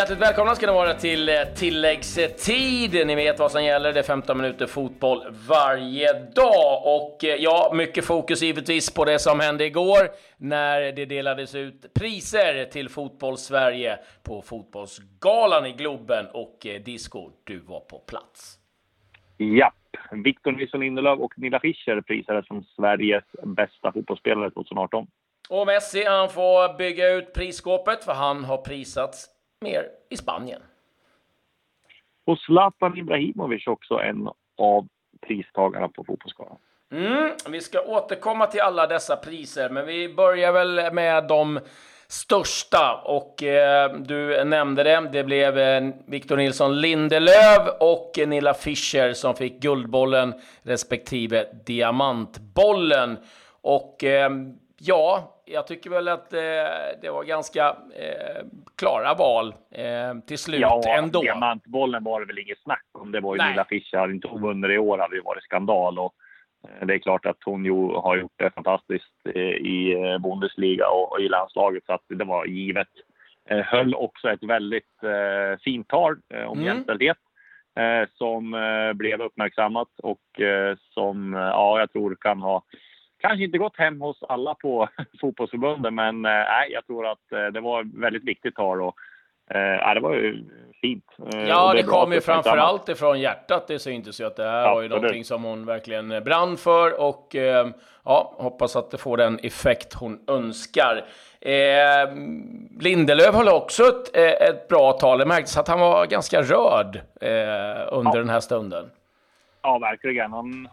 Hjärtligt välkomna ska ni vara till eh, tilläggstid. Ni vet vad som gäller. Det är 15 minuter fotboll varje dag. Och eh, ja, mycket fokus givetvis på det som hände igår när det delades ut priser till Fotbollssverige på Fotbollsgalan i Globen. Och eh, Disco, du var på plats. Japp. Victor Nilsson Lindelöf och Nilla Fischer prisades som Sveriges bästa fotbollsspelare 2018. Och Messi, han får bygga ut prisskåpet för han har prisats mer i Spanien. Och Zlatan Ibrahimovic också en av pristagarna på Fotbollsgalan. Mm, vi ska återkomma till alla dessa priser, men vi börjar väl med de största. Och eh, du nämnde det, det blev eh, Victor Nilsson Lindelöf och Nilla Fischer som fick Guldbollen respektive Diamantbollen. Och eh, ja, jag tycker väl att eh, det var ganska eh, klara val eh, till slut ja, ändå. Diamantbollen var det väl inget snack om. Det var ju Nilla Fischer. Hade inte hon vunnit i år hade det varit skandal. Och, eh, det är klart att hon ju har gjort det fantastiskt eh, i eh, Bundesliga och, och, i landslaget så att det var givet. höll också ett väldigt fint tal om mm. jämställdhet som blev uppmärksammat och som ja, jag tror kan ha kanske inte gått hem hos alla på fotbollsförbunden, men eh, jag tror att eh, det var väldigt viktigt tal och eh, det var ju fint. Ja, det, det kom ju framför allt ifrån hjärtat. Det syntes ju att det här ja, var ju någonting som hon verkligen brann för och ja, hoppas att det får den effekt hon önskar. Eh, Lindelöf höll också ett, ett bra tal. Det märktes att han var ganska rörd eh, under ja. den här stunden. Ja, verkligen. Han,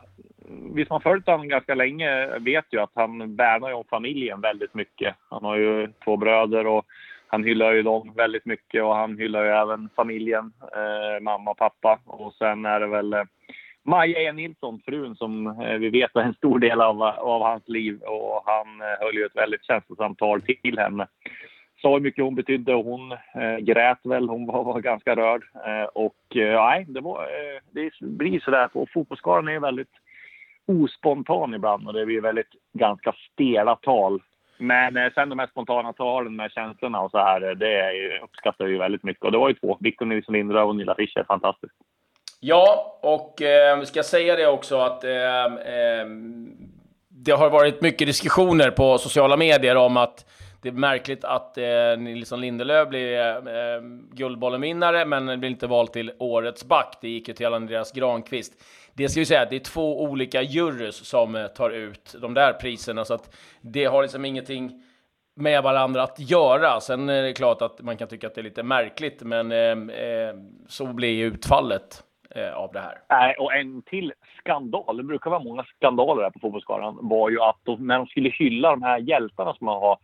vi som har följt honom ganska länge vet ju att han värnar om familjen väldigt mycket. Han har ju två bröder och han hyllar ju dem väldigt mycket och han hyllar ju även familjen, eh, mamma och pappa. Och sen är det väl eh, Maja E. Nilsson, frun, som eh, vi vet var en stor del av, av hans liv och han eh, höll ju ett väldigt känslosamt tal till henne. Sa hur mycket hon betydde och hon eh, grät väl. Hon var, var ganska rörd. Eh, och eh, nej, det, var, eh, det blir sådär. Och fotbollsskaran är väldigt ospontan ibland och det blir väldigt ganska stela tal. Men eh, sen de här spontana talen med känslorna och så här, eh, det uppskattar vi väldigt mycket. Och det var ju två, Victor Nilsson Lindelöf och Nilla Fischer, fantastiskt. Ja, och eh, vi ska säga det också att eh, eh, det har varit mycket diskussioner på sociala medier om att det är märkligt att eh, Nilsson Lindelöf blir eh, eh Guldbollen-vinnare, men blir inte vald till Årets back. Det gick ju till Andreas Granqvist. Det ska vi säga att det är två olika jurys som eh, tar ut de där priserna, så att det har liksom ingenting med varandra att göra. Sen är det klart att man kan tycka att det är lite märkligt, men eh, eh så blir utfallet eh, av det här. Nej, och en till skandal, det brukar vara många skandaler här på Fotbollsskalan, var ju att de, när de skulle hylla de här hjältarna som man har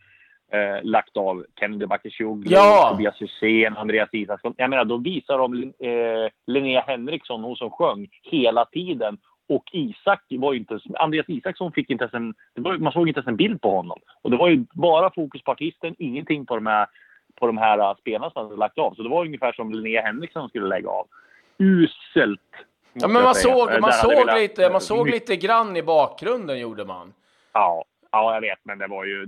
eh, lagt av Kennedy Bakircioglu, ja! Tobias Hysén, Andreas Isaksson. Jag menar, då visar de eh, Linnea Henriksson, hon som sjöng, hela tiden. Och Isak var ju inte... Andreas Isaksson fick inte ens en... Var, man såg inte ens en bild på honom. Och det var ju bara fokus på artisten, ingenting på de här, på de här uh, spelarna som hade lagt av. Så det var ungefär som Linnea Henriksson skulle lägga av. Uselt! Ja, men man såg, man, såg lite, man såg lite grann i bakgrunden, gjorde man. Ja, Ja, jag vet, men det var ju...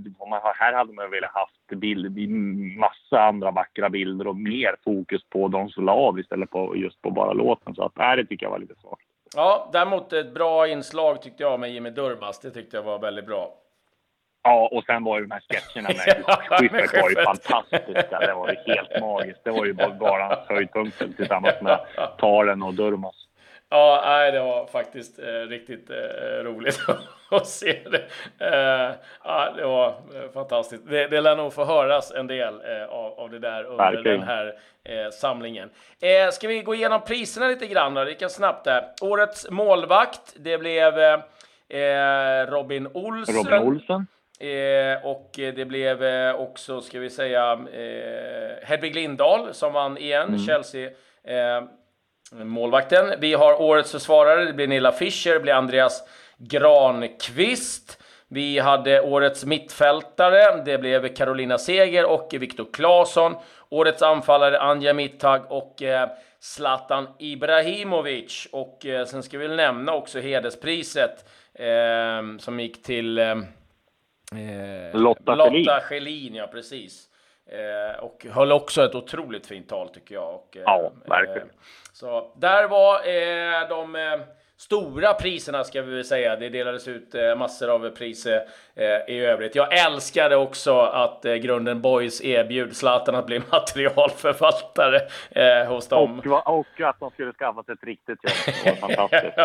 Här hade man velat haft bild, massa andra vackra bilder och mer fokus på de som la av istället för just på bara låten. Så att, nej, det tycker jag var lite svagt. Ja, däremot ett bra inslag tyckte jag med Jimmy Durmaz. Det tyckte jag var väldigt bra. Ja, och sen var ju de här sketcherna med Schyffert var ju fantastiska. Det var ju helt magiskt. Det var ju bara hans höjdpunkter tillsammans med Taren och Durmaz. Ja, nej, det var faktiskt eh, riktigt eh, roligt att se det. Eh, ja, det var eh, fantastiskt. Det, det lär nog få höras en del eh, av, av det där under Verkligen. den här eh, samlingen. Eh, ska vi gå igenom priserna lite grann då? Det kan snabbt där. Årets målvakt, det blev Robin Olsen. Robin Olsen. Eh, och det blev eh, också, ska vi säga, eh, Hedvig Lindahl som vann igen, mm. Chelsea målvakten. Vi har årets försvarare, det blir Nilla Fischer, det blir Andreas Granqvist. Vi hade årets mittfältare, det blev Carolina Seger och Viktor Claesson. Årets anfallare Anja Mittag och eh, Zlatan Ibrahimovic. Och eh, sen ska vi väl nämna också hederspriset eh, som gick till eh, Lotta, Lotta Schelin. Ja, precis. Eh, och höll också ett otroligt fint tal tycker jag. Och, eh, ja, verkligen. Eh, så där var eh, de eh, stora priserna ska vi väl säga. Det delades ut eh, massor av priser eh, i övrigt. Jag älskade också att eh, Grunden Boys erbjöd Zlatan att bli materialförvaltare eh, hos dem. Och, och att de skulle skaffa sig ett riktigt jobb. Det var fantastiskt.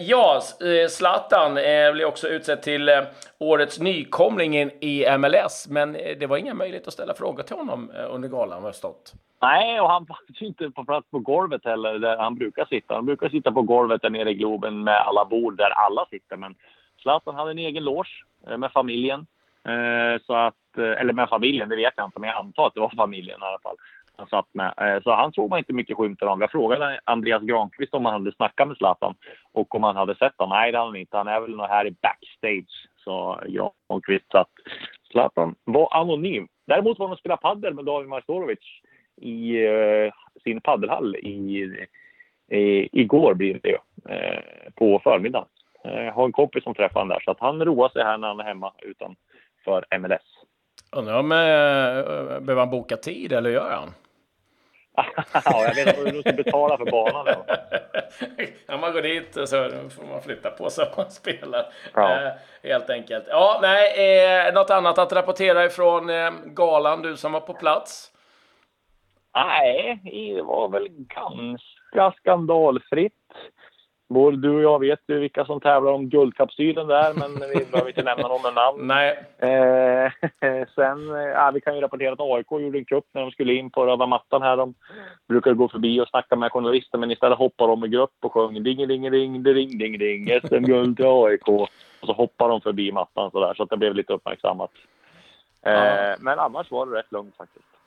ja, Zlatan blev också utsedd till årets nykomling i MLS, men det var ingen möjlighet att ställa frågor till honom under galan, har stått. Nej, och han fanns ju inte på plats på golvet heller, där han brukar sitta. Han brukar sitta på golvet där nere i Globen med alla bord där alla sitter. Men Zlatan hade en egen loge eh, med familjen. Eh, så att, eh, eller med familjen, det vet jag inte, men jag antar att det var familjen i alla fall. Han satt med. Så han såg man inte mycket skymten av. Jag frågade Andreas Granqvist om han hade snackat med Zlatan och om han hade sett honom. Nej, det hade han inte. Han är väl nog här i backstage, sa Granqvist. Så att Zlatan var anonym. Däremot var han och spelade padel med David Majstorovic i uh, sin paddelhall i, i, igår blir det uh, på förmiddagen. Uh, jag har en kompis som träffade honom där så att han roar sig här när han är hemma utanför MLS. Undrar om uh, behöver han boka tid eller gör han? ja, jag vet hur du ska betala för banan. ja, man går dit och så får man flytta på sig om man spelar. Ja. Eh, helt enkelt. Ja, nej, eh, något annat att rapportera ifrån eh, galan, du som var på plats? Nej, det var väl ganska skandalfritt. Både du och jag vet ju vilka som tävlar om guldkapsylen där, men vi behöver inte nämna någon med namn. Nej. Eh, sen, ja, vi kan ju rapportera att AIK gjorde en kupp när de skulle in på röda mattan här. De brukar gå förbi och snacka med journalister, men istället hoppar de i grupp och sjöng ding ding ding ding ding ding SM-guld till AIK. Och så hoppar de förbi mattan sådär, så att det blev lite uppmärksammat. Eh, ja. Men annars var det rätt lugnt faktiskt.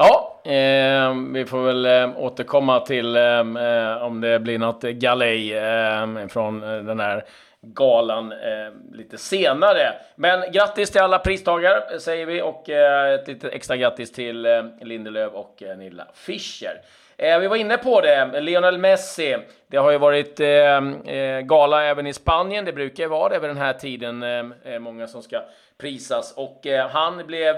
Ja, eh, vi får väl eh, återkomma till ehm, eh, om det blir något galej eh, från eh, den här galan eh, lite senare. Men grattis till alla pristagare säger vi och eh, ett litet extra grattis till eh, Lindelöf och eh, Nilla Fischer. Eh, vi var inne på det, Lionel Messi. Det har ju varit ehm, gala även i Spanien. Det brukar ju vara det vid den här tiden, ehm, många som ska prisas. Och han blev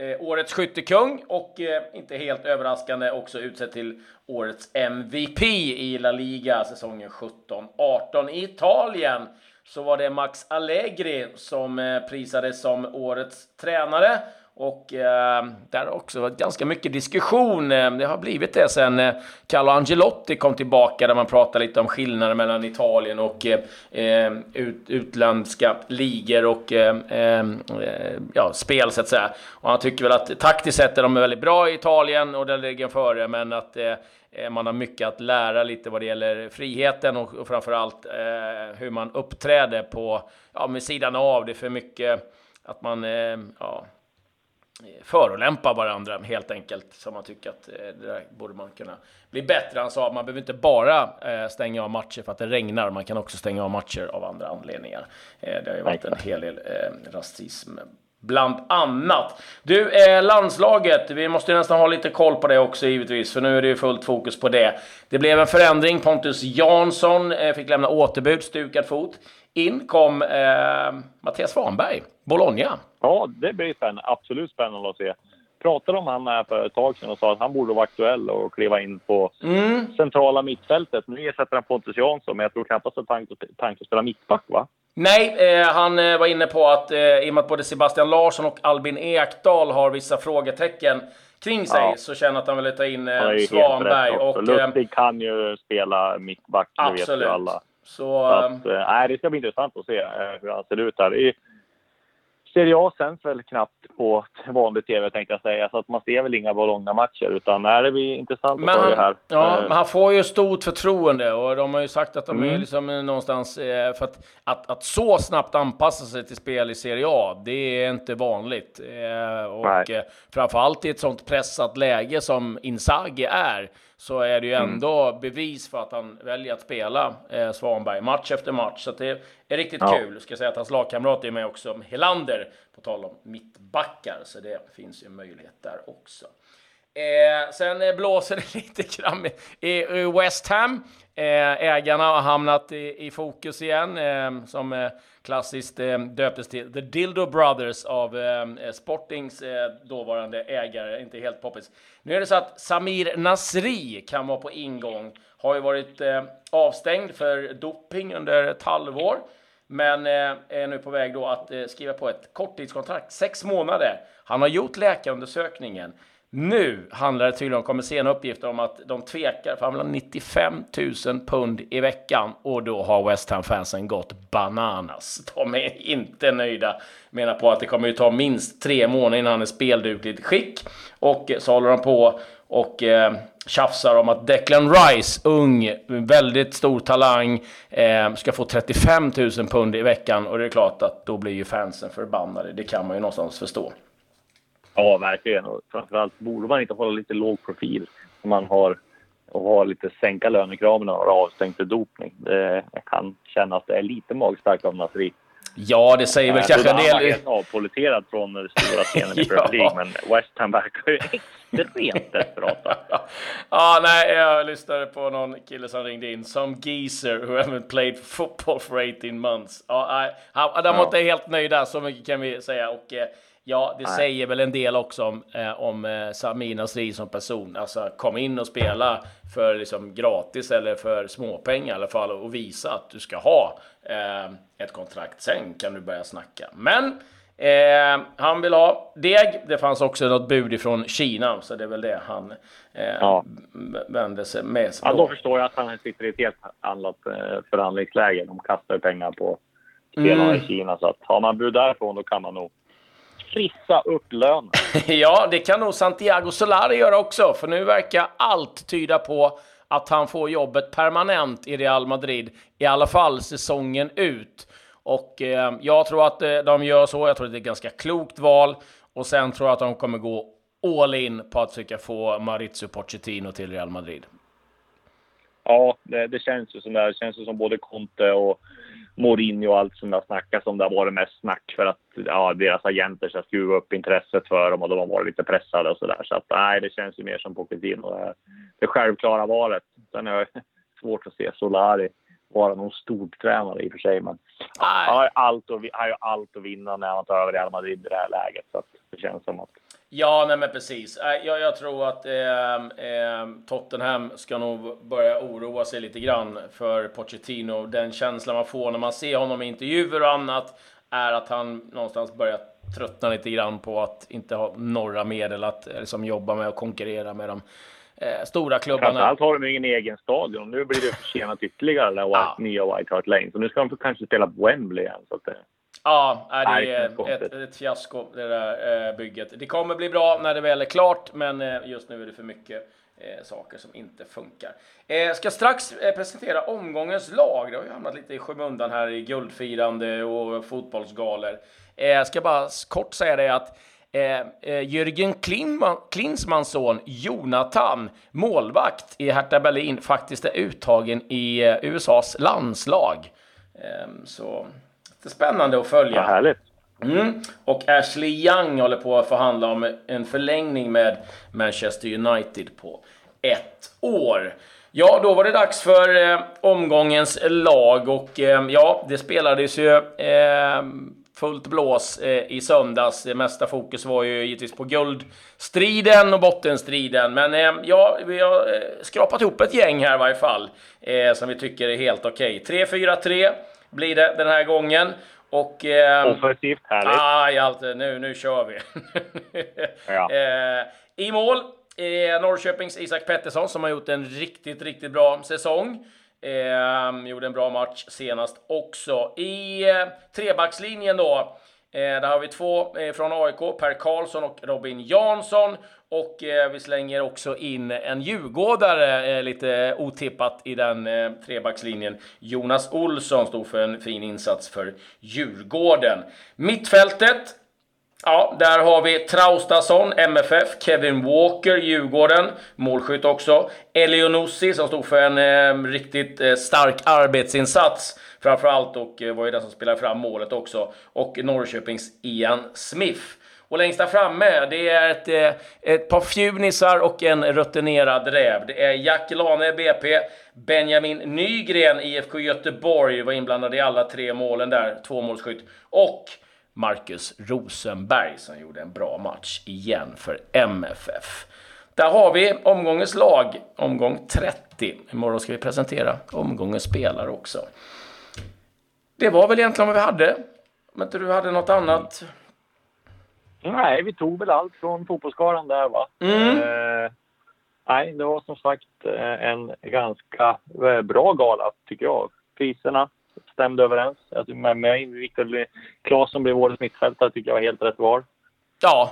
eh, årets skyttekung och eh, inte helt överraskande också utsedd till årets MVP i La Liga säsongen 17-18. I Italien så var det Max Allegri som eh, prisades som årets tränare och eh, där har också varit ganska mycket diskussion. Eh, det har blivit det sen eh, Carlo Angelotti kom tillbaka där man pratade lite om skillnader mellan Italien och eh, eh ut, utländska ligor och eh, eh, ja, spel så att säga. Och han tycker väl att taktiskt sett är de väldigt bra i Italien och där ligger före, men att man har mycket att lära lite vad det gäller friheten och, och framförallt eh, hur man uppträder på, ja, med sidan av. Det är för mycket att man, eh, ja, förolämpa varandra helt enkelt. Som man tycker att eh, det där borde man kunna bli bättre. Han sa man behöver inte bara eh, stänga av matcher för att det regnar. Man kan också stänga av matcher av andra anledningar. Eh, det har ju varit en hel del rasism bland annat. Du, eh, landslaget, vi måste nästan ha lite koll på det också givetvis, för nu är det ju fullt fokus på det. Det blev en förändring, Pontus Jansson eh, fick lämna återbud, stukad fot. In kom eh, Mattias Svanberg, Bologna. Ja, det blir spännande. absolut spännande att se. Pratade om han här för ett tag sedan och sa att han borde vara aktuell och kliva in på mm. centrala mittfältet. Nu ersätter han Pontus Jansson, men jag tror knappast att han tanke att spela mittback, va? Nej, eh, han eh, var inne på att eh, i och med att både Sebastian Larsson och Albin Ekdal har vissa frågetecken kring sig ja. så känner att han vill ta in eh, Svanberg. Och, Lustig kan ju spela mittback, det vet ju alla. Så, så att, äh, det ska bli intressant att se hur han ser ut här. I Serie A sänds väl knappt på vanlig tv tänkte jag säga, så att man ser väl inga Bologna-matcher utan nej, det blir intressant att följa här. Ja, men han får ju stort förtroende och de har ju sagt att de mm. är liksom någonstans för att, att, att så snabbt anpassa sig till spel i Serie A, det är inte vanligt. Och nej. framförallt i ett sånt pressat läge som Inzaghi är så är det ju mm. ändå mm. bevis för att han väljer att spela eh, Svanberg match efter match. Så det är riktigt ja. kul. Ska säga att hans lagkamrat är med också, Helander, på tal om mittbackar. Så det finns ju en möjlighet där också. Eh, sen eh, blåser det lite grann i, West Ham. Eh, ägarna har hamnat i, i fokus igen, eh, som eh, klassiskt eh, döptes till The Dildo Brothers av eh, eh Sportings eh, dåvarande ägare, inte helt poppis. Nu är det så att Samir Nasri kan vara på ingång, har ju varit avstängd för doping under ett halvår men är nu på väg då att skriva på ett korttidskontrakt, sex månader. Han har gjort läkarundersökningen. Nu handlar det tydligen om, kommer sena uppgifter om att de tvekar, för han vill ha 95 000 pund i veckan och då har West Ham-fansen gått bananas. De är inte nöjda, menar på att det kommer ju ta minst tre månader innan han är speldugligt skick och så håller de på och eh, tjafsar om att Declan Rice, ung, väldigt stor talang, eh, ska få 35 000 pund i veckan och det är klart att då blir ju fansen förbannade. Det kan man ju någonstans förstå. Ja, verkligen. Och framförallt borde man inte hålla lite låg profil om man har och har lite sänka lönekraven och har avstängt för dopning. Det, kan känna att det är lite magstarkt av Nasri. Ja, det säger väl kanske en del... Han var helt avpoliterad från den stora scenen i Premier League, men West Ham verkar ju extremt desperata. ja, nej, jag lyssnade på någon kille som ringde in. Some geezer who haven't played football for 18 months. Ja, han, de var inte helt nöjda, så mycket kan vi säga. Och, eh, Ja, det Nej. säger väl en del också om, eh, om eh, Samir Nasri som person. Alltså kom in och spela för liksom gratis eller för småpengar i alla fall och visa att du ska ha eh, ett kontrakt. Sen kan du börja snacka. Men eh, han vill ha deg. Det fanns också något bud ifrån Kina, så det är väl det han eh, ja. vände sig med. Ja, då förstår jag att han sitter i ett helt annat eh, förhandlingsläge. De kastar pengar på spelarna mm. i Kina, så att har man bud därifrån då kan man nog trissa upp lönen. ja, det kan nog Santiago Solari göra också, för nu verkar allt tyda på att han får jobbet permanent i Real Madrid, i alla fall säsongen ut. Och eh, jag tror att eh, de gör så. Jag tror att det är ett ganska klokt val. Och sen tror jag att de kommer gå all in på att försöka få Maurizio Pochettino till Real Madrid. Ja, det, det känns ju som det. Det känns ju som både Conte och Mourinho och allt som det har snackats om. Det har varit mest snack för att ja, deras agenter ska skruva upp intresset för dem och de har varit lite pressade och sådär. Så att nej, det känns ju mer som Pochettino. Det, det självklara valet. Sen är det svårt att se Solari vara någon stortränare i och för sig. Men han har, allt ju allt att vinna när han tar över Real Madrid i det här läget. Så det känns som att Ja, nej men precis. Jag, jag tror att eh, eh, Tottenham ska nog börja oroa sig lite grann för Pochettino. Den känslan man får när man ser honom i intervjuer och annat är att han någonstans börjar tröttna lite grann på att inte ha några medel att liksom, jobba med och konkurrera med de eh, stora klubbarna. Framförallt har de ingen egen stadion. Nu blir det försenat ytterligare, det ja. nya White Hart Lane. Så nu ska de kanske spela på Wembley igen. Så att det... Ja, det är ett, ett fiasko det där eh, bygget. Det kommer bli bra när det väl är klart, men eh, just nu är det för mycket eh, saker som inte funkar. Jag ska strax presentera omgångens lag. Det har ju hamnat lite i skymundan här i guldfirande och fotbollsgalor. Jag ska bara kort säga det att Eh, Jürgen Klinsmans son Jonathan, målvakt i Hertha Berlin, faktiskt är uttagen i eh, USAs landslag. Eh, så spännande att följa. Ja, härligt. Mm. Och Ashley Young håller på att förhandla om en förlängning med Manchester United på ett år. Ja, då var det dags för eh, omgångens lag och eh, ja, det spelades ju eh, fullt blås eh, i söndags. Det mesta fokus var ju givetvis på guldstriden och bottenstriden. Men eh, ja, vi har eh, skrapat ihop ett gäng här i varje fall som vi tycker är helt okej. Okay. 3-4-3 blir det den här gången. Och... Eh, Offensivt, härligt. Aj, allt, nu, nu kör vi. ja. eh, I mål eh, Norrköpings Isak Pettersson som har gjort en riktigt, riktigt bra säsong. Eh, gjorde en bra match senast också. I eh, trebackslinjen då Eh, där har vi två eh, från AIK, Per Karlsson och Robin Jansson. Och eh, vi slänger också in en djurgårdare eh, lite otippat i den eh, trebackslinjen. Jonas Olsson stod för en fin insats för Djurgården. Mittfältet Ja, där har vi Traustason, MFF, Kevin Walker, Djurgården, målskytt också. Elionossi som stod för en eh, riktigt eh, stark arbetsinsats framförallt och eh, var ju den som spelade fram målet också. Och Norrköpings Ian Smith. Och längst där framme, det är ett, eh, ett par fjunisar och en rutinerad räv. Det är Jack Lane, BP, Benjamin Nygren, IFK Göteborg, var inblandad i alla tre målen där, tvåmålsskytt. Och Marcus Rosenberg som gjorde en bra match igen för MFF. Där har vi omgångens lag, omgång 30. Imorgon ska vi presentera omgångens spelare också. Det var väl egentligen vad vi hade. Om inte du hade något annat? Nej, vi tog väl allt från fotbollsskaran där va. Mm. Eh, nej, det var som sagt eh, en ganska eh, bra gala tycker jag. Priserna stämde överens. Alltså med mig, Viktor Claesson blev årets mittfältare tycker jag var helt rätt val. Ja.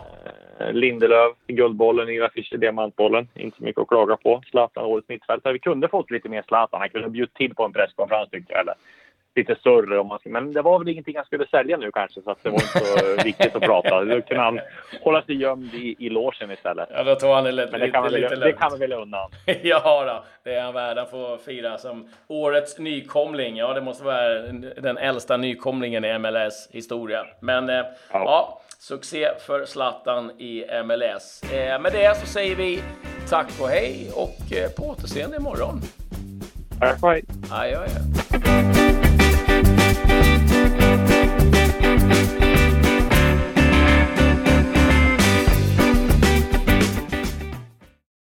Eh, Lindelöf, Guldbollen, Ira Fischer, Diamantbollen. Inte mycket att klaga på. Zlatan, årets mittfältare. Vi kunde fått lite mer Zlatan. Han kunde bjudit till på en presskonferens tycker jag. Eller lite större om man. Men det var väl ingenting han skulle sälja nu kanske. Så att det var inte så viktigt att prata. Då kunde han hålla sig gömd i, i logen istället. Ja, då tog han det lite, Men det kan, lite, väl, lite det kan vi väl undan. ja, då, det är han värd. Han får fira som årets nykomling. Ja, det måste vara den äldsta nykomlingen i MLS historia. Men eh, ja. ja. succé för Zlatan i MLS. Eh, med det så säger vi tack och hej och eh, på återseende imorgon. Tack och hej. Adjö, adjö.